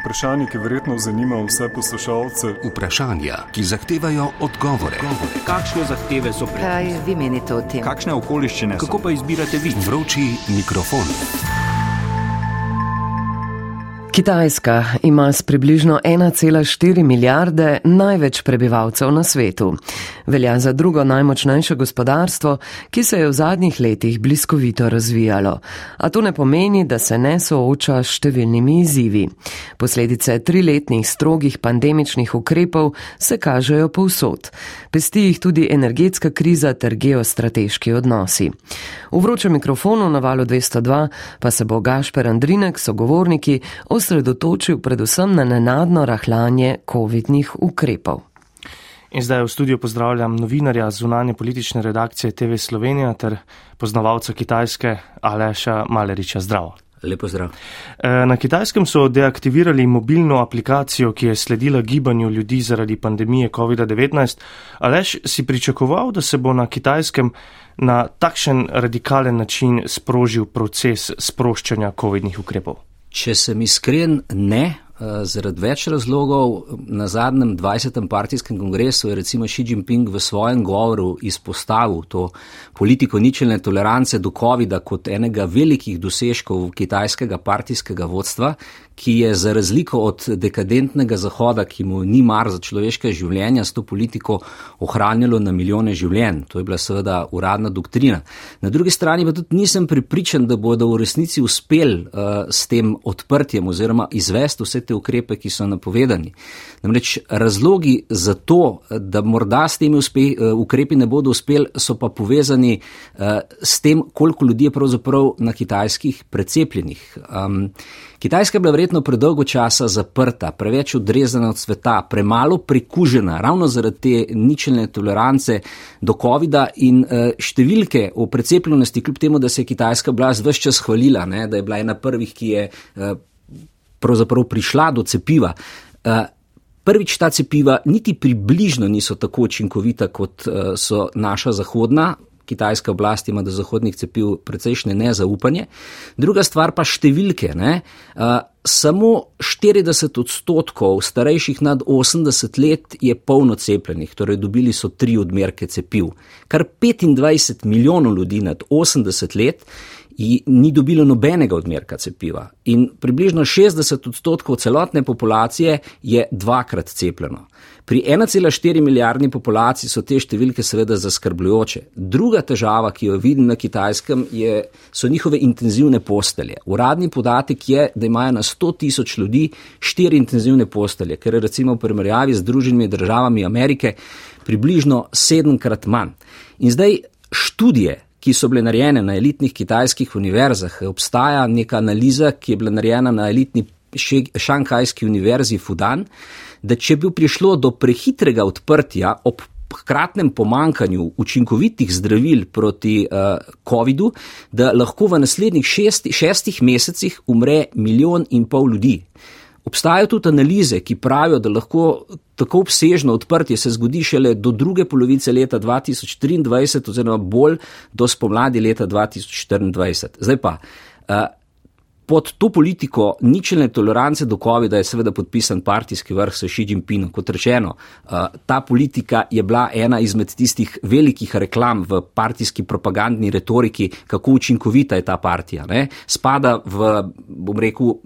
Vprašanje, ki verjetno zanima vse poslušalce. Vprašanja, ki zahtevajo odgovore. Kakšne zahteve so pred Kaj vi menite o tem? Kakšne okoliščine? Kako pa izbirate vi? Vroči mikrofon. Kitajska ima s približno 1,4 milijarde največ prebivalcev na svetu. Velja za drugo najmočnejše gospodarstvo, ki se je v zadnjih letih bliskovito razvijalo. A to ne pomeni, da se ne sooča s številnimi izzivi. Posledice triletnih strogih pandemičnih ukrepov se kažejo povsod. Pesti jih tudi energetska kriza ter geostrateški odnosi. V vročem mikrofonu na valu 202 pa se bo Gašper Andrinek, sogovorniki, osredotočil predvsem na nenadno rahljanje COVID-nih ukrepov. In zdaj v studiu pozdravljam novinarja zunanje politične redakcije TV Slovenija ter poznavalca Kitajske Aleša Maleriča. Zdravo. Lepo zdrav. Na Kitajskem so deaktivirali mobilno aplikacijo, ki je sledila gibanju ljudi zaradi pandemije COVID-19. Aleš, si pričakoval, da se bo na Kitajskem na takšen radikalen način sprožil proces sproščanja COVID-nih ukrepov? Če sem iskren, ne. Zaradi več razlogov, na zadnjem 20. partijskem kongresu je recimo Xi Jinping v svojem govoru izpostavil to politiko ničelne tolerance do COVID-a kot enega velikih dosežkov kitajskega partijskega vodstva, ki je za razliko od dekadentnega zahoda, ki mu ni mar za človeške življenja, s to politiko ohranjalo na milijone življenj. To je bila seveda uradna doktrina. Na drugi strani pa tudi nisem pripričan, da bodo v resnici uspeli uh, s tem odprtjem oziroma izvesti vse te ukrepe, ki so napovedani. Namreč razlogi za to, da morda s temi uspe, uh, ukrepi ne bodo uspeli, so pa povezani uh, s tem, koliko ljudi je pravzaprav na kitajskih precepljenih. Um, Kitajska je bila verjetno predolgo časa zaprta, preveč odrezana od sveta, premalo prikužena, ravno zaradi te ničelne tolerance do COVID-a in uh, številke o precepljenosti, kljub temu, da se je kitajska oblast vse čas hvalila, ne, da je bila ena prvih, ki je uh, pravzaprav prišla do cepiva. Uh, Prvič ta cepiva niti približno niso tako učinkovita, kot so naša zahodna kitajska oblast ima do zahodnih cepiv precejšnje nezaupanje. Druga stvar pa številke. Ne? Uh, samo 40 odstotkov starejših nad 80 let je polno cepljenih, torej dobili so tri odmerke cepiv. Kar 25 milijonov ljudi nad 80 let ni dobilo nobenega odmerka cepiva. In približno 60 odstotkov celotne populacije je dvakrat cepljeno. Pri 1,4 milijardni populaciji so te številke seveda zaskrbljujoče. Druga težava, ki jo vidim na kitajskem, je, so njihove intenzivne postelje. Uradni podatek je, da imajo na 100 tisoč ljudi štiri intenzivne postelje, ker je recimo v primerjavi z Združenimi državami Amerike približno sedemkrat manj. In zdaj študije, ki so bile narejene na elitnih kitajskih univerzah, obstaja neka analiza, ki je bila narejena na elitni šanghajski univerzi Fudan, da če bi prišlo do prehitrega odprtja ob hkratnem pomankanju učinkovitih zdravil proti uh, COVID-u, da lahko v naslednjih šesti, šestih mesecih umre milijon in pol ljudi. Obstajajo tudi analize, ki pravijo, da lahko tako obsežno odprtje se zgodi šele do druge polovice leta 2023 oziroma bolj do spomladi leta 2024. Zdaj pa, uh, pod to politiko ničelne tolerance do COVID-a je seveda podpisan partijski vrh s Xi Jinpingom. Kot rečeno, uh, ta politika je bila ena izmed tistih velikih reklam v partijski propagandni retoriki, kako učinkovita je ta partija. Ne? Spada v, bom rekel,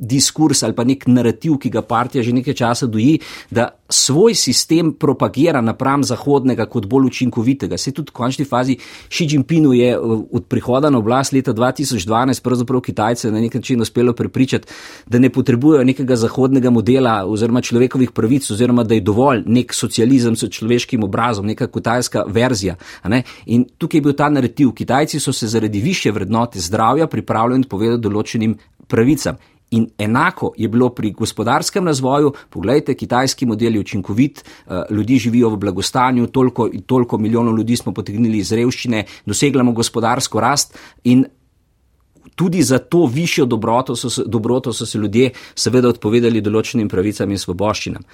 diskurs ali pa nek narativ, ki ga partija že nekaj časa doji, da svoj sistem propagira napram zahodnega kot bolj učinkovitega. Se tudi v končni fazi Xi Jinpingu je od prihoda na oblast leta 2012 pravzaprav Kitajce na nek način uspelo prepričati, da ne potrebujejo nekega zahodnega modela oziroma človekovih pravic oziroma da je dovolj nek socializem s človeškim obrazom, neka kitajska verzija. In tukaj je bil ta narativ. Kitajci so se zaradi više vrednote zdravja pripravljeni povedati določenim pravicam. In enako je bilo pri gospodarskem razvoju. Poglejte, kitajski model je učinkovit, ljudi živijo v blagostanju, toliko, toliko milijonov ljudi smo potegnili iz revščine, doseglamo gospodarsko rast in tudi za to višjo dobroto so, se, dobroto so se ljudje seveda odpovedali določenim pravicam in svoboščinam.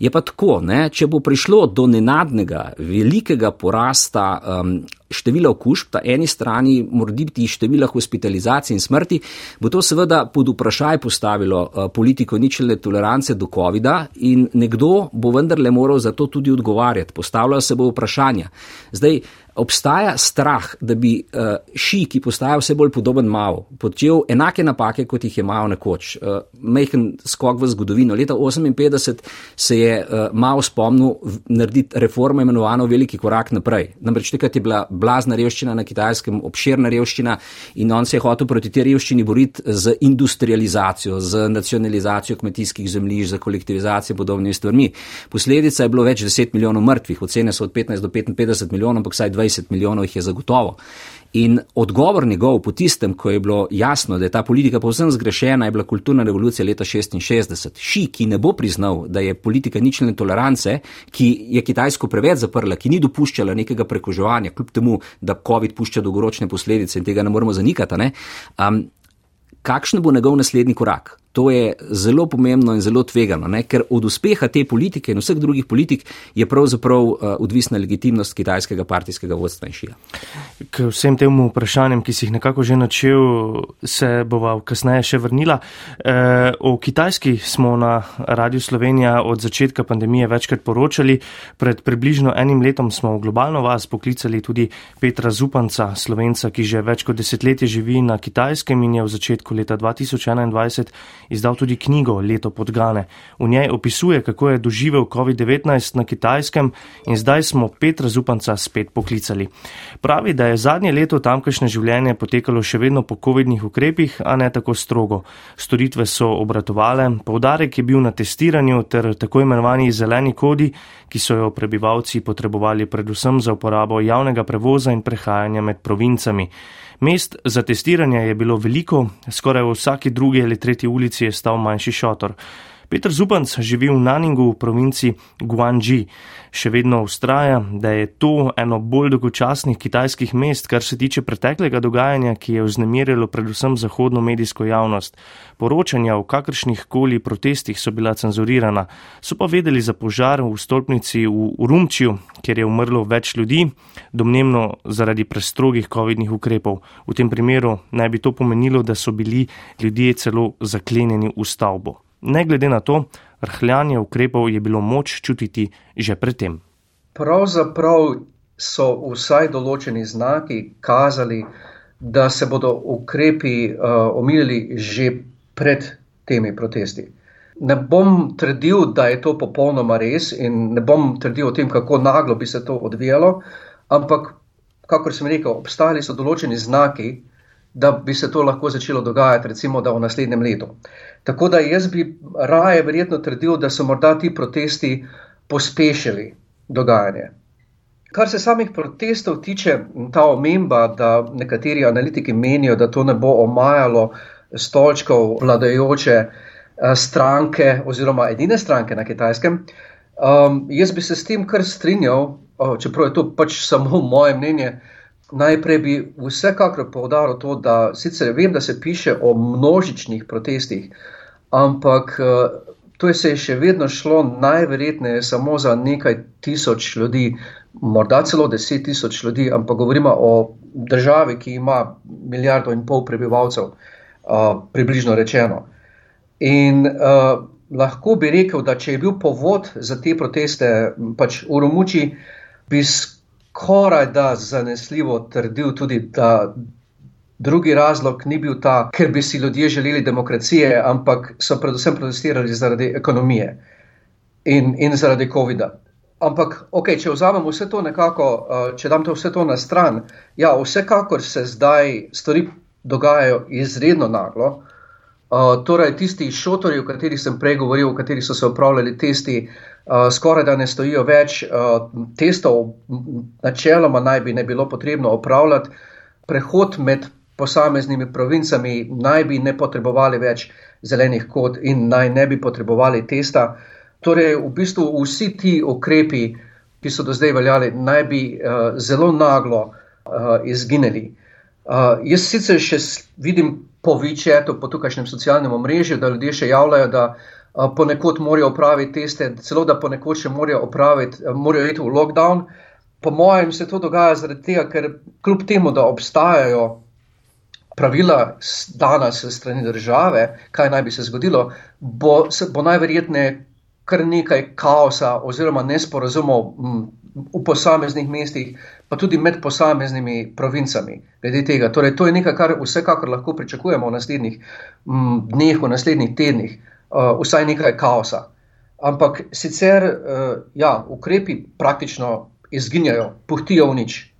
Je pa tako, ne, če bo prišlo do nenadnega, velikega porasta um, števila okužb, ta eni strani morbiti števila hospitalizacij in smrti, bo to seveda pod vprašaj postavilo uh, politiko ničelne tolerance do COVID-a in nekdo bo vendarle moral za to tudi odgovarjati. Postavljajo se bo vprašanja. Zdaj, obstaja strah, da bi uh, ši, ki postaja vse bolj podoben Mao, počel enake napake, kot jih je Mao nekoč. Uh, Mehen skok v zgodovino. Leta 1958 se je uh, Mao spomnil narediti reformo imenovano veliki korak naprej. Namreč takrat je bila blazna revščina na kitajskem, obširna revščina in on se je hotel proti tej revščini boriti z industrializacijo, z nacionalizacijo kmetijskih zemljišč, z kolektivizacijo podobnimi stvarmi. Posledica je bilo več deset milijonov mrtvih, ocene so od 15 do 55 milijonov, ampak vsaj 20. 20 milijonov jih je zagotovo. In odgovor njegov po tistem, ko je bilo jasno, da je ta politika povsem zgrešena, je bila kulturna revolucija leta 66. Ši, ki ne bo priznal, da je politika nične tolerance, ki je Kitajsko preveč zaprla, ki ni dopuščala nekega prekoževanja, kljub temu, da COVID pušča dolgoročne posledice in tega ne moremo zanikati, ne? Um, kakšen bo njegov naslednji korak? To je zelo pomembno in zelo tvegano, ne? ker od uspeha te politike in vseh drugih politik je pravzaprav uh, odvisna legitimnost kitajskega partijskega vodstva in šija. K vsem tem vprašanjem, ki si jih nekako že načel, se bova kasneje še vrnila. E, o Kitajski smo na Radiu Slovenija od začetka pandemije večkrat poročali. Pred približno enim letom smo v globalno vas poklicali tudi Petra Zupanca, slovenca, ki že več kot desetletje živi na Kitajskem in je v začetku leta 2021 izdal tudi knjigo Leto podgane. V njej opisuje, kako je doživel COVID-19 na kitajskem in zdaj smo Petra Zupanca spet poklicali. Pravi, da je zadnje leto tamkajšnje življenje potekalo še vedno po COVID-nih ukrepih, a ne tako strogo. Storitve so obratovale, povdarek je bil na testiranju ter tako imenovani zeleni kodi, ki so jo prebivalci potrebovali predvsem za uporabo javnega prevoza in prehajanja med provincami. Mest za testiranje je bilo veliko, skoraj v vsaki drugi ali tretji ulici je stal manjši šotor. Petr Zupanc živi v Naningu v provinci Guangxi. Še vedno ustraja, da je to eno bolj dolgočasnih kitajskih mest, kar se tiče preteklega dogajanja, ki je vznemirjalo predvsem zahodno medijsko javnost. Poročanja o kakršnih koli protestih so bila cenzurirana, so pa vedeli za požar v stolpnici v Urumčiju, kjer je umrlo več ljudi, domnemno zaradi prestrogih COVID-nih ukrepov. V tem primeru naj bi to pomenilo, da so bili ljudje celo zaklenjeni v stavbo. Ne glede na to, rahljanje ukrepov je bilo moč čutiti že predtem. Pravzaprav so vsaj določeni znaki kazali, da se bodo ukrepi uh, omilili že pred temi protesti. Ne bom trdil, da je to popolnoma res in ne bom trdil o tem, kako naglo bi se to odvijalo, ampak, kakor sem rekel, obstali so določeni znaki, da bi se to lahko začelo dogajati, recimo, v naslednjem letu. Tako da jaz bi raje verjetno trdil, da so morda ti protesti pospešili dogajanje. Kar se samih protestov tiče, ta omemba, da nekateri analitiki menijo, da to ne bo omajalo stolčkov vladajoče eh, stranke oziroma edine stranke na kitajskem, um, jaz bi se s tem kar strinjal, čeprav je to pač samo moje mnenje. Najprej bi vsekakor povdaril to, da sicer vem, da se piše o množičnih protestih, ampak eh, to je se je še vedno šlo najverjetneje samo za nekaj tisoč ljudi, morda celo deset tisoč ljudi, ampak govorimo o državi, ki ima milijardo in pol prebivalcev, uh, približno rečeno. In uh, lahko bi rekel, da če je bil povod za te proteste pač v Romuči, bi skoraj da zanesljivo trdil tudi, da Drugi razlog ni bil ta, ker bi si ljudje želeli demokracije, ampak so predvsem protestirali zaradi ekonomije in, in zaradi COVID-a. Ampak, ok, če vzamem vse to nekako, uh, če dam to vse to na stran, ja, vsekakor se zdaj stvari dogajajo izredno naglo. Uh, torej, tisti šotori, o katerih sem prej govoril, v katerih so se upravljali testi, uh, skoraj da ne stojijo več. Uh, testov načeloma naj bi ne bilo potrebno upravljati. Prehod med posameznimi provincami naj bi ne potrebovali več zelenih kod in naj ne bi potrebovali testa. Torej, v bistvu vsi ti ukrepi, ki so do zdaj veljali, naj bi uh, zelo naglo uh, izginili. Uh, jaz sicer še vidim po večetu, po tukajšnjem socialnem omrežju, da ljudje še javljajo, da uh, ponekod morajo opraviti teste, celo da ponekod še morajo opraviti, uh, morajo iti v lockdown. po mojem se to dogaja zaradi tega, ker kljub temu, da obstajajo pravila dana se strani države, kaj naj bi se zgodilo, bo, bo najverjetneje kar nekaj kaosa oziroma nesporazumov v posameznih mestih, pa tudi med posameznimi provincami. Glede tega, torej, to je nekaj, kar vsekakor lahko pričakujemo v naslednjih dneh, v naslednjih tednih, uh, vsaj nekaj kaosa. Ampak sicer, uh, ja, ukrepi praktično izginjajo, puhtijo v nič.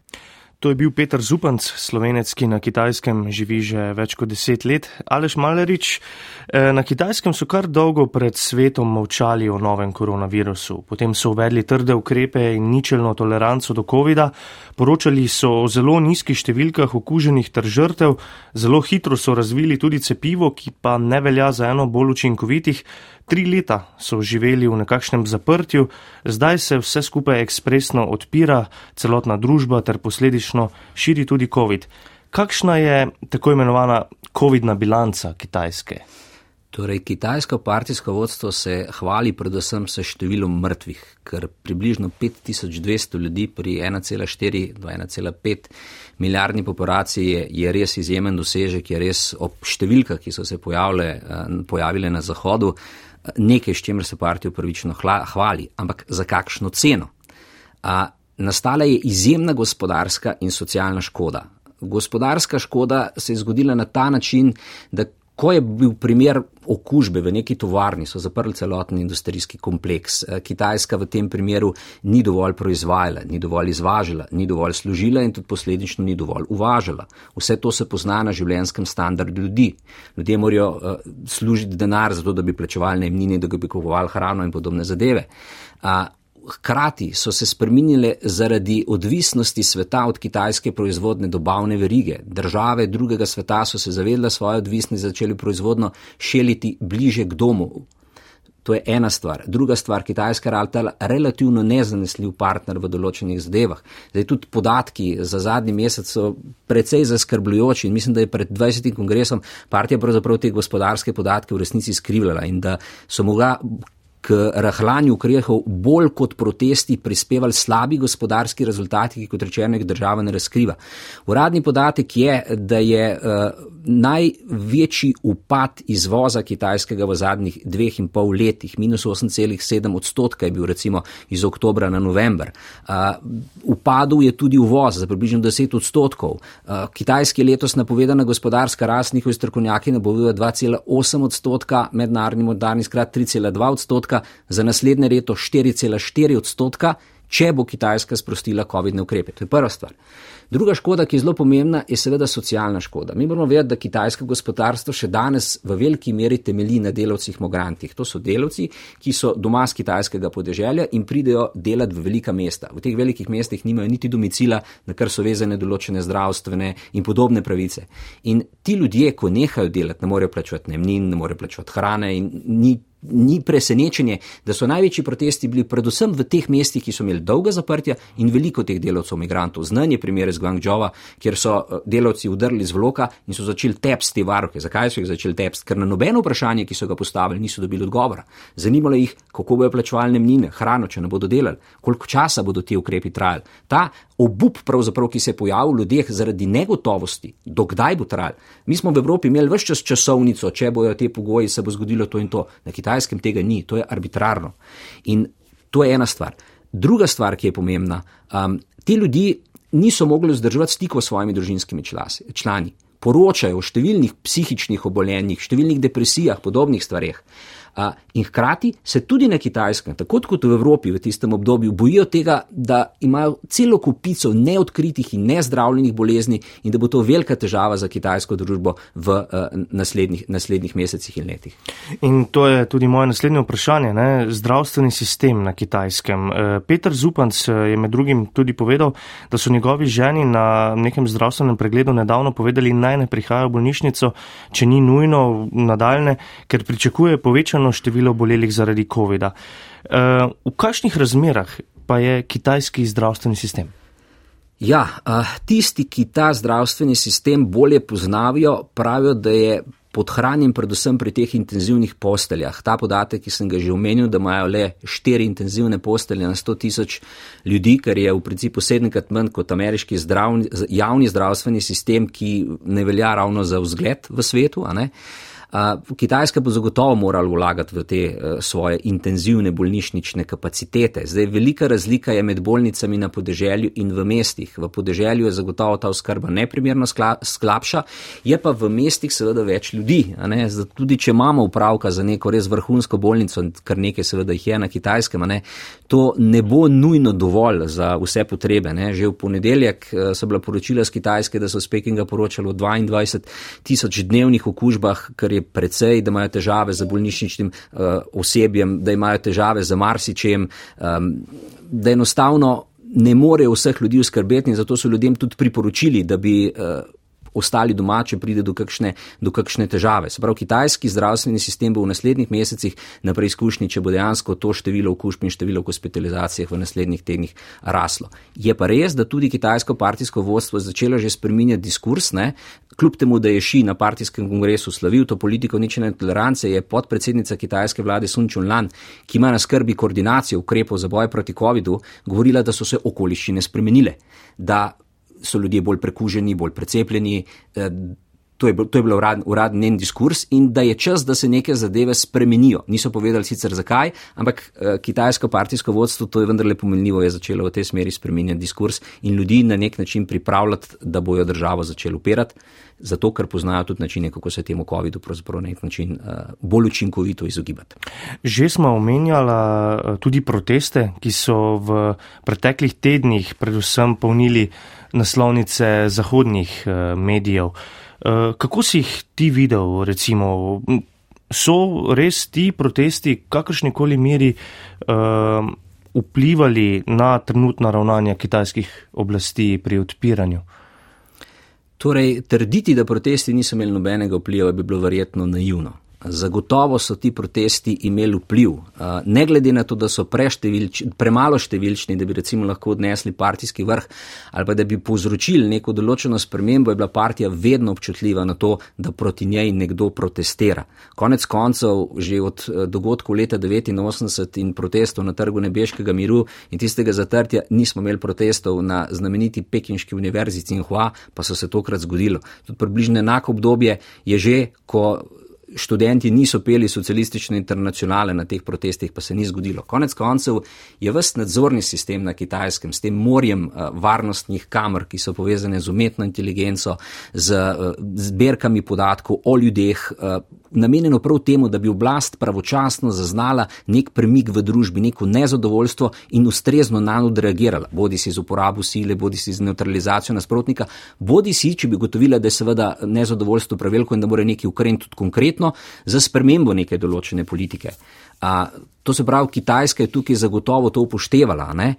To je bil Petr Zupanc, slovenec, ki na kitajskem živi že več kot deset let. Aleš Malerič, eh, na kitajskem so kar dolgo pred svetom molčali o novem koronavirusu. Potem so uvedli trde ukrepe in ničelno toleranco do COVID-a. Poročali so o zelo nizkih številkah okuženih ter žrtev. Zelo hitro so razvili tudi cepivo, ki pa ne velja za eno bolj učinkovitih. Tri leta so živeli v nekakšnem zaprtju, zdaj se vse skupaj ekspresno odpira, celotna družba ter posledično širi tudi COVID. Kakšna je tako imenovana COVID-na bilanca Kitajske? Torej, kitajsko partijsko vodstvo se hvali predvsem s številom mrtvih, ker približno 5200 ljudi pri 1,4 do 1,5 milijardni populaciji je, je res izjemen dosežek, je res ob številkah, ki so se pojavile, eh, pojavile na Zahodu, nekaj, s čimer se partija upravičeno hvali, ampak za kakšno ceno. A, nastala je izjemna gospodarska in socialna škoda. Gospodarska škoda se je zgodila na ta način, da Ko je bil primer okužbe v neki tovarni, so zaprli celoten industrijski kompleks. Eh, Kitajska v tem primeru ni dovolj proizvajala, ni dovolj izvažala, ni dovolj služila in tudi posledično ni dovolj uvažala. Vse to se pozna na življenskem standardu ljudi. Ljudje morajo uh, služiti denar za to, da bi plačevali najemnine, da bi kupovali hrano in podobne zadeve. Uh, hkrati so se spremenile zaradi odvisnosti sveta od kitajske proizvodne dobavne verige. Države drugega sveta so se zavedle svoje odvisnosti in začeli proizvodno šeliti bliže k domu. To je ena stvar. Druga stvar, Kitajska je relativno nezanesljiv partner v določenih zadevah. Zdaj tudi podatki za zadnji mesec so precej zaskrbljujoči in mislim, da je pred 20. kongresom partija pravzaprav te gospodarske podatke v resnici skrivljala in da so mogla k rahlanju ukrepov bolj kot protesti prispevali slabi gospodarski rezultati, ki kot rečeno jih država ne razkriva. Uradni podatek je, da je uh, največji upad izvoza kitajskega v zadnjih dveh in pol letih, minus 8,7 odstotka je bil recimo iz oktobra na november. Uh, upadul je tudi uvoz za približno 10 odstotkov. Uh, kitajski letos napovedana gospodarska rast, njihovi strokovnjaki napovedujejo 2,8 odstotka, mednarodni moderni skrat 3,2 odstotka odstotka, za naslednje leto 4,4 odstotka, če bo Kitajska sprostila COVID-ne ukrepe. To je prva stvar. Druga škoda, ki je zelo pomembna, je seveda socialna škoda. Mi moramo vedeti, da kitajsko gospodarstvo še danes v veliki meri temelji na delavcih migrantih. To so delavci, ki so doma z kitajskega podeželja in pridejo delati v velika mesta. V teh velikih mestih nimajo niti domicila, na kar so vezane določene zdravstvene in podobne pravice. In ti ljudje, ko nehajo delati, ne morejo plačevati najemnin, ne morejo plačevati hrane in ni ni presenečenje, da so največji protesti bili predvsem v teh mestih, ki so imeli dolga zaprtja in veliko teh delavcev, migrantov. Znanje primere z Guangzhoua, kjer so eh, delavci udrli z vloka in so začeli tepsti te varoke. Zakaj so jih začeli tepsti? Ker na nobeno vprašanje, ki so ga postavili, niso dobili odgovora. Zanimalo jih, kako bojo plačevali mnine, hrano, če ne bodo delali, koliko časa bodo ti ukrepi trajali. Ta obup, ki se je pojavil v ljudeh zaradi negotovosti, dokdaj bo trajal. Mi smo v Evropi imeli vse čas časovnico, če bojo te pogoji, se bo zgodilo to in to. Na Kitajskem tega ni, to je arbitrarno. In to je ena stvar. Druga stvar, ki je pomembna, um, ti ljudje niso mogli vzdrževati stikov s svojimi družinskimi člani. Poročajo o številnih psihičnih obolenjih, številnih depresijah, podobnih stvareh. In hkrati se tudi na kitajskem, tako kot v Evropi v tistem obdobju, bojijo tega, da imajo celo kupico neodkritih in nezdravljenih bolezni in da bo to velika težava za kitajsko družbo v uh, naslednjih, naslednjih mesecih in letih. In to je tudi moje naslednje vprašanje. Ne? Zdravstveni sistem na kitajskem. Uh, Petr Zupanc je med drugim tudi povedal, da so njegovi ženi na nekem zdravstvenem pregledu nedavno povedali, naj ne prihajajo v bolnišnico, če ni nujno nadaljne, ker pričakuje povečano povečano število bolelih zaradi COVID-a. Eh, v kakšnih razmerah pa je kitajski zdravstveni sistem? Ja, tisti, ki ta zdravstveni sistem bolje poznajo, pravijo, da je podhranjen predvsem pri teh intenzivnih posteljah. Ta podatek, ki sem ga že omenil, da imajo le štiri intenzivne postelje na 100 tisoč ljudi, kar je v principu sedemkrat manj kot ameriški zdravni, javni zdravstveni sistem, ki ne velja ravno za vzgled v svetu. Kitajska bo zagotovo morala vlagati v te eh, svoje intenzivne bolnišnične kapacitete. Zdaj, velika razlika je med bolnicami na podeželju in v mestih. V podeželju je zagotovo ta oskrba neprimerno slabša, je pa v mestih seveda več ljudi. Tudi če imamo upravka za neko res vrhunsko bolnico, kar nekaj seveda jih je na kitajskem, ne, to ne bo nujno dovolj za vse potrebe. Ne. Že v ponedeljek eh, so bila poročila z Kitajske, da so z Pekinga poročali o 22 tisoč dnevnih okužbah, kar je precej, da imajo težave z bolnišničnim uh, osebjem, da imajo težave z marsičem, um, da enostavno ne morejo vseh ljudi uskrbeti in zato so ljudem tudi priporočili, da bi uh, ostali doma, če pride do kakšne, do kakšne težave. Se pravi, kitajski zdravstveni sistem bo v naslednjih mesecih na preizkušnji, če bo dejansko to število okužb in število hospitalizacij v naslednjih tednih raslo. Je pa res, da tudi kitajsko partijsko vodstvo je začelo že spreminjati diskurs, ne? kljub temu, da je Ši na partijskem kongresu slavil to politiko ničene tolerance, je podpredsednica kitajske vlade Sun Chunlan, ki ima na skrbi koordinacijo ukrepov za boj proti COVID-u, govorila, da so se okoliščine spremenile. Da so ljudje bolj prekuženi, bolj precepljeni. Eh, to je, to je bil urad, uradni njen diskurs in da je čas, da se neke zadeve spremenijo. Niso povedali sicer zakaj, ampak eh, kitajsko partijsko vodstvo, to je vendarle pomenljivo, je začelo v tej smeri spremenjati diskurs in ljudi na nek način pripravljati, da bojo državo začeli upirati, zato ker poznajo tudi načine, kako se temu COVID-u pravzaprav na nek način uh, bolj učinkovito izogibati. Že smo omenjala tudi proteste, ki so v preteklih tednih predvsem polnili naslovnice zahodnih uh, medijev. Uh, kako si jih ti videl, recimo, so res ti protesti v kakršnikoli meri uh, vplivali na trenutna ravnanja kitajskih oblasti pri odpiranju? Torej, trditi, da protesti niso imeli nobenega vpliva, bi bilo verjetno naivno. Zagotovo so ti protesti imeli vpliv, ne glede na to, da so premalo številčni, da bi recimo lahko odnesli partijski vrh ali pa da bi povzročili neko določeno spremembo, je bila partija vedno občutljiva na to, da proti njej nekdo protestira. Konec koncev, že od dogodkov leta 1989 in protestov na trgu Nebeškega miru in tistega zatrtja, nismo imeli protestov na znameniti Pekinški univerzi Cinhua, pa so se tokrat zgodilo. Tudi približno enako obdobje je že, ko študenti niso peli socialistične internacionale na teh protestih, pa se ni zgodilo. Konec koncev je vst nadzorni sistem na kitajskem s tem morjem uh, varnostnih kamer, ki so povezane z umetno inteligenco, z uh, zbirkami podatkov o ljudeh, uh, namenjeno prav temu, da bi oblast pravočasno zaznala nek premik v družbi, neko nezadovoljstvo in ustrezno na njo reagirala, bodi si z uporabo sile, bodi si z neutralizacijo nasprotnika, bodi si, če bi gotovila, da je seveda nezadovoljstvo preveliko in da mora nekaj ukreniti tudi konkretno za spremembo neke določene politike. A, To se pravi, Kitajska je tukaj zagotovo to upoštevala ne,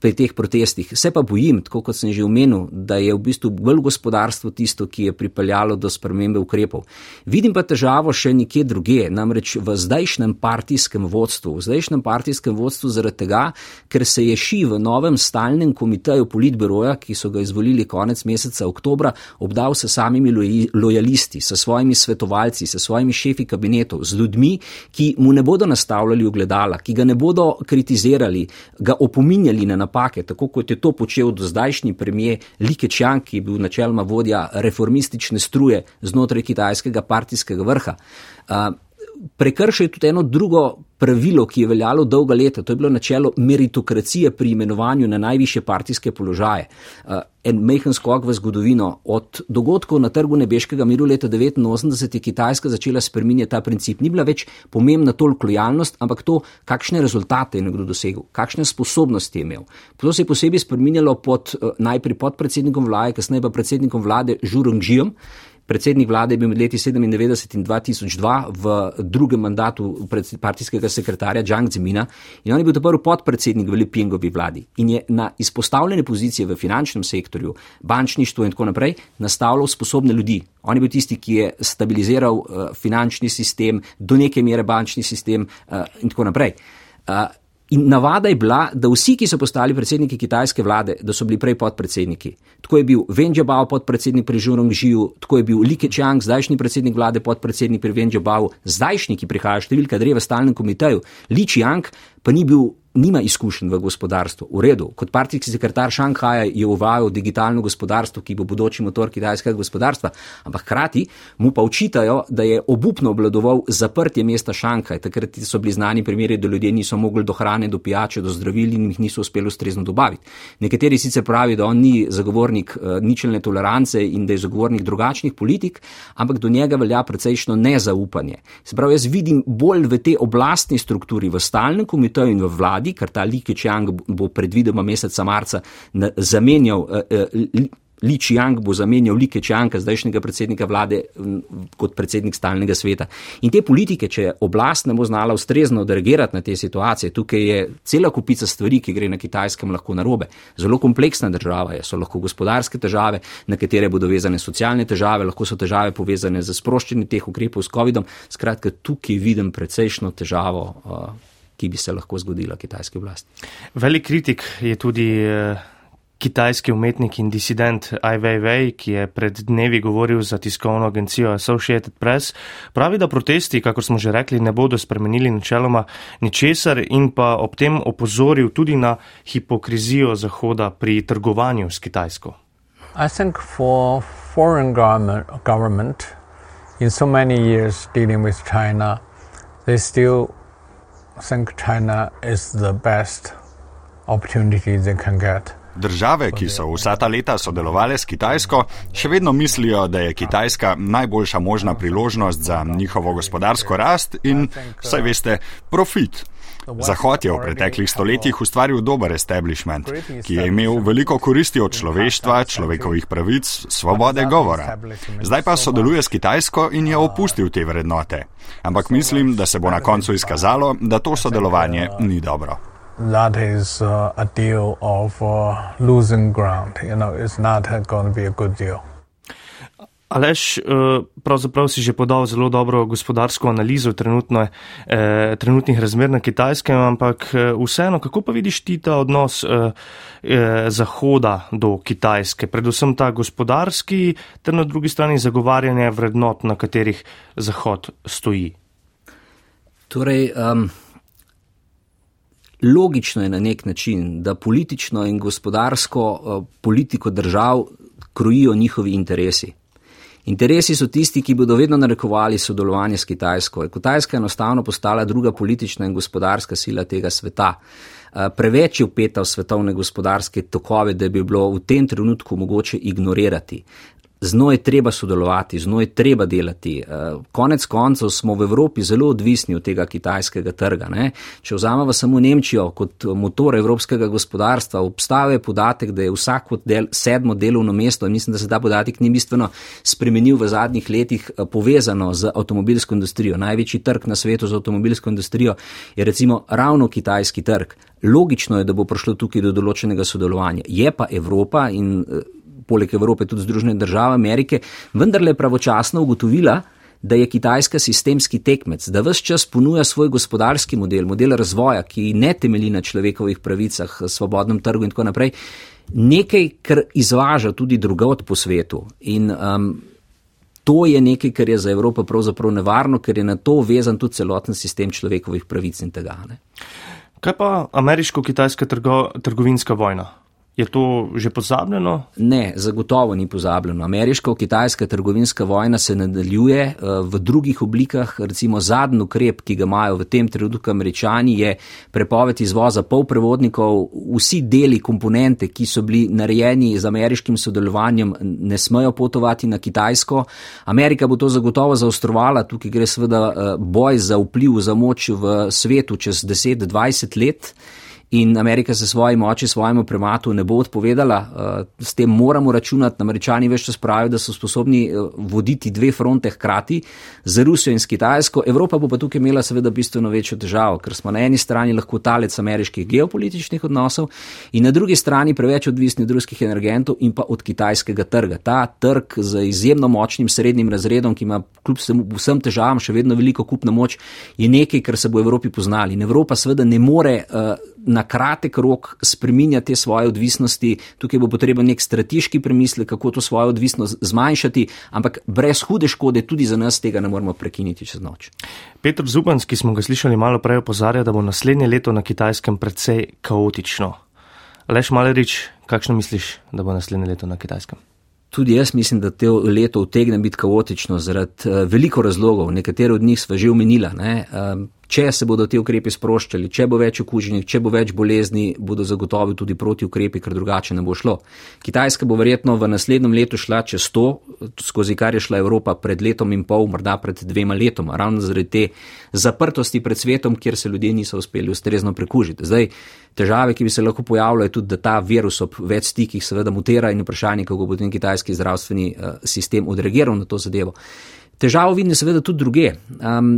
pri teh protestih. Se pa bojim, tako kot sem že omenil, da je v bistvu bolj gospodarstvo tisto, ki je pripeljalo do spremembe ukrepov. Vidim pa težavo še nekje druge, namreč v zdajšnjem partijskem vodstvu. V zdajšnjem partijskem vodstvu zaradi tega, ker se je ši v novem stalnem komiteju politbiroja, ki so ga izvolili konec meseca oktobra, obdal se samimi lojalisti, s svojimi svetovalci, s svojimi šefi kabinetov, z ljudmi, ki mu ne bodo nastavljali ogledala, ki ga ne bodo kritizirali, ga opominjali na napake, tako kot je to počel do zdajšnji premije Like Čjan, ki je bil načeloma vodja reformistične struje znotraj kitajskega partijskega vrha. Prekršil je tudi eno drugo pravilo, ki je veljalo dolga leta, to je bilo načelo meritokracije pri imenovanju na najviše partijske položaje. Uh, en mehen skok v zgodovino. Od dogodkov na trgu Nebeškega miru leta 1989 je Kitajska začela spreminjati ta princip. Ni bila več pomembna toliko lojalnost, ampak to, kakšne rezultate je nekdo dosegel, kakšne sposobnosti je imel. To se je posebej spreminjalo pod, uh, najprej pod predsednikom vlade, kasneje pa predsednikom vlade Žurongžijom. Predsednik vlade je bil med leti 1997 in 2002 v drugem mandatu partijskega sekretarja Džang Zemina in on je bil prvi podpredsednik v Lipingovi vladi in je na izpostavljene pozicije v finančnem sektorju, bančništvu in tako naprej nastavljal sposobne ljudi. On je bil tisti, ki je stabiliziral uh, finančni sistem, do neke mere bančni sistem uh, in tako naprej. Uh, In navada je bila, da vsi, ki so postali predsedniki kitajske vlade, da so bili prej podpredsedniki. Tako je bil Wen Jiabao podpredsednik pri Žurongžiju, tako je bil Li Keqiang, zdajšnji predsednik vlade, podpredsednik pri Wen Jiabao, zdajšnji, ki prihaja številka dve v stalnem komiteju, Li Qiang pa ni bil nima izkušenj v gospodarstvu. V redu, kot partijski sekretar Šanghaja je uvajal digitalno gospodarstvo, ki bo bodoči motor kitajskega gospodarstva, ampak hkrati mu pa učitajo, da je obupno obladoval zaprtje mesta Šanghaj. Takrat so bili znani primeri, da ljudje niso mogli do hrane, do pijače, do zdravil in jih niso uspeli ustrezno dobaviti. Nekateri sicer pravijo, da on ni zagovornik uh, ničelne tolerance in da je zagovornik drugačnih politik, ampak do njega velja precejšno nezaupanje. Se pravi, jaz vidim bolj v tej oblastni strukturi, v stalnem komiteju in v vladi, vladi, ker ta Li Keqiang bo predvidoma meseca marca zamenjal. Uh, uh, Li Qiang bo zamenjal Li Keqianga, zdajšnjega predsednika vlade, kot predsednik stalnega sveta. In te politike, če oblast ne bo znala ustrezno dirigirati na te situacije, tukaj je cela kupica stvari, ki gre na kitajskem lahko narobe. Zelo kompleksna država je, so lahko gospodarske težave, na katere bodo vezane socialne težave, lahko so težave povezane z sproščenjem teh ukrepov s COVID-om. Skratka, tukaj vidim precejšno težavo. Uh, ki bi se lahko zgodila kitajski oblasti. Velik kritik je tudi eh, kitajski umetnik in disident Ai Weiwei, ki je pred dnevi govoril za tiskovno agencijo Associated Press. Pravi, da protesti, kako smo že rekli, ne bodo spremenili načeloma ničesar in pa ob tem opozoril tudi na hipokrizijo Zahoda pri trgovanju s Kitajsko. I think for foreign government, government in so many years dealing with China, they still think China is the best opportunity they can get. Države, ki so vsa ta leta sodelovali s Kitajsko, še vedno mislijo, da je Kitajska najboljša možna priložnost za njihovo gospodarsko rast in, saj veste, profit. Zahod je v preteklih stoletjih ustvaril dober establishment, ki je imel veliko koristi od človeštva, človekovih pravic, svobode govora. Zdaj pa sodeluje s Kitajsko in je opustil te vrednote. Ampak mislim, da se bo na koncu izkazalo, da to sodelovanje ni dobro. That is uh, a deal of uh, losing ground. You know, it's not going to be a good deal. Alež, eh, pravzaprav si že podal zelo dobro gospodarsko analizo trenutno, eh, trenutnih razmer na kitajskem, ampak eh, vseeno, kako pa vidiš ti ta odnos eh, eh, Zahoda do Kitajske, predvsem ta gospodarski, ter na drugi strani zagovarjanje vrednot, na katerih Zahod stoji? Torej, um, logično je na nek način, da politično in gospodarsko uh, politiko držav krojijo njihovi interesi. Interesi so tisti, ki bodo vedno narekovali sodelovanje s Kitajsko. Kitajska je enostavno postala druga politična in gospodarska sila tega sveta. Eh, preveč je upeta v svetovne gospodarske tokove, da bi bilo v tem trenutku mogoče ignorirati z njo je treba sodelovati, z njo je treba delati. Eh, konec koncev smo v Evropi zelo odvisni od tega kitajskega trga. Ne? Če vzamemo samo Nemčijo kot motor evropskega gospodarstva, obstaja podatek, da je vsako del, sedmo delovno mesto, in mislim, da se ta podatek ni bistveno spremenil v zadnjih letih, eh, povezano z avtomobilsko industrijo. Največji trg na svetu za avtomobilsko industrijo je recimo ravno kitajski trg. Logično je, da bo prišlo tukaj do določenega sodelovanja. Je pa Evropa in eh, poleg Evrope tudi Združene države Amerike, vendarle pravočasno ugotovila, da je Kitajska sistemski tekmec, da vse čas ponuja svoj gospodarski model, model razvoja, ki ne temelji na človekovih pravicah, svobodnem trgu in tako naprej, nekaj, kar izvaža tudi drugot po svetu. In, um, To je nekaj, kar je za Evropo pravzaprav nevarno, ker je na to vezan tudi celoten sistem človekovih pravic in tega. Ne? Kaj pa ameriško-kitajska trgo, trgovinska vojna? Je to že pozabljeno? Ne, zagotovo ni pozabljeno. Ameriško-kitajska trgovinska vojna se nadaljuje eh, v drugih oblikah. Recimo zadnji ukrep, ki ga imajo v tem trenutku američani, je prepoved izvoza polprevodnikov. Vsi deli komponente, ki so bili narejeni z ameriškim sodelovanjem, ne smejo potovati na Kitajsko. Amerika bo to zagotovo zaostrovala. Tukaj gre seveda eh, boj za vpliv, za moč v svetu čez 10-20 let. In Amerika se svoji moči, svojemu prematu ne bo odpovedala. Uh, s tem moramo računati, američani več čas pravijo, da so sposobni uh, voditi dve fronte hkrati z Rusijo in s Kitajsko. Evropa bo pa tukaj imela seveda bistveno večjo težavo, ker smo na eni strani lahko talec ameriških geopolitičnih odnosov in na drugi strani preveč odvisni od ruskih energentov in pa od kitajskega trga. Ta trg z izjemno močnim srednjim razredom, ki ima kljub vsem težavam še vedno veliko kupno moč, je nekaj, kar se bo v Evropi poznali. In Evropa seveda ne more uh, na kratek rok spreminjati svoje odvisnosti, tukaj bo potreben nek strateški premislek, kako to svojo odvisnost zmanjšati, ampak brez hude škode tudi za nas tega ne moremo prekiniti čez noč. Petr Zubans, ki smo ga slišali malo prej, opozarja, da bo naslednje leto na kitajskem precej kaotično. Leš Malerič, kakšno misliš, da bo naslednje leto na kitajskem? Tudi jaz mislim, da te leto utegne biti kaotično zaradi uh, veliko razlogov, nekatere od njih sva že omenila. Uh, če se bodo ti ukrepi sproščali, če bo več okuženih, če bo več bolezni, bodo zagotovi tudi proti ukrepi, ker drugače ne bo šlo. Kitajska bo verjetno v naslednjem letu šla čez to, skozi kar je šla Evropa pred letom in pol, morda pred dvema letoma, ravno zaradi te zaprtosti pred svetom, kjer se ljudje niso uspeli ustrezno prekužiti. Zdaj, težave, ki bi se lahko pojavile, je tudi, da ta virus ob več stikih seveda mutira in vprašanje, kako bo ten kitajski zdravstveni uh, sistem odreagiral na to zadevo. Težavo vidim seveda tudi druge. Um,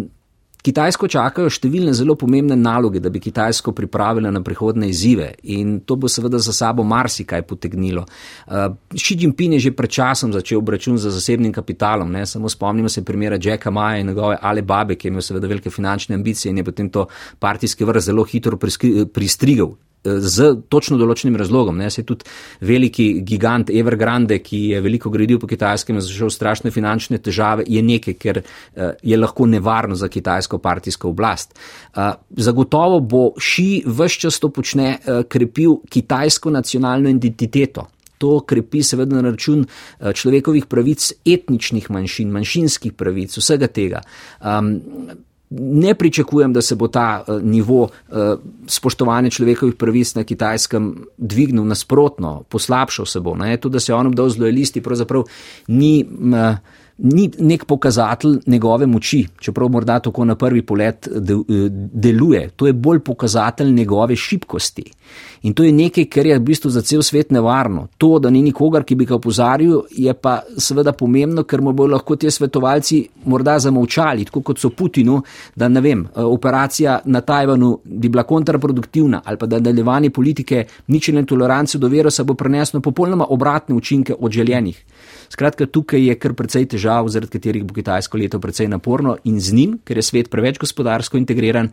Kitajsko čakajo številne zelo pomembne naloge, da bi Kitajsko pripravila na prihodne izzive in to bo seveda za sabo marsikaj potegnilo. Uh, Xi Jinping je že pred časom začel obračun za zasebnim kapitalom, ne? samo spomnimo se primera Jacka Maja in njegove Alibabe, ki je imel seveda velike finančne ambicije in je potem to partijski vrh zelo hitro pristrigal z točno določenim razlogom. Ne, se je tudi veliki gigant Evergrande, ki je veliko gradil po kitajskem, zašel strašne finančne težave, je nekaj, ker eh, je lahko nevarno za kitajsko partijsko oblast. Eh, zagotovo bo Ši vse čas to počne, eh, krepil kitajsko nacionalno identiteto. To krepi seveda na račun človekovih pravic, etničnih manjšin, manjšinskih pravic, vsega tega. Um, ne pričakujem, da se bo ta uh, nivo uh, spoštovanja človekovih pravic na kitajskem dvignil nasprotno, poslabšal se bo. Ne? To, da se on obdal z lojalisti, pravzaprav ni. Uh, Ni nek pokazatelj njegove moči, čeprav morda tako na prvi pogled deluje. To je bolj pokazatelj njegove šibkosti. In to je nekaj, kar je v bistvu za cel svet nevarno. To, da ni nikogar, ki bi ga opozarjal, je pa seveda pomembno, ker mu bodo lahko ti svetovalci morda zamovčali, tako kot so Putinu, da ne vem, operacija na Tajvanu bi bila kontraproduktivna ali pa da nadaljevanje politike ničelne tolerance do virusa bo preneslo popolnoma obratne učinke od željenih. Skratka, tukaj je kar precej težav, zaradi katerih bo Kitajsko leto precej naporno in z njim, ker je svet preveč gospodarsko integriran,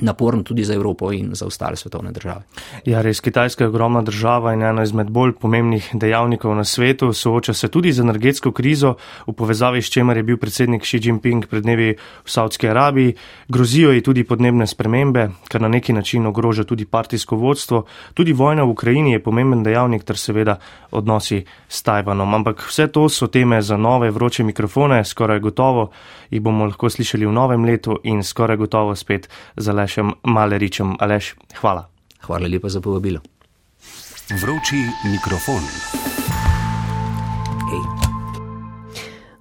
naporno tudi za Evropo in za ostale svetovne države. Ja, res Kitajska je ogromna država in ena izmed bolj pomembnih dejavnikov na svetu. Sooča se tudi z energetsko krizo, v povezavi s čemer je bil predsednik Xi Jinping pred dnevi v Saudski Arabiji. Grozijo ji tudi podnebne spremembe, kar na neki način ogroža tudi partijsko vodstvo. Tudi vojna v Ukrajini je pomemben dejavnik, ter seveda odnosi s Tajvanom. Ampak vse to so teme za nove vroče mikrofone, skoraj gotovo jih bomo lahko slišali v novem letu in skoraj gotovo spet za le. Alešem Maleričem. Aleš, hvala. Hvala lepa za povabilo. Vroči mikrofon.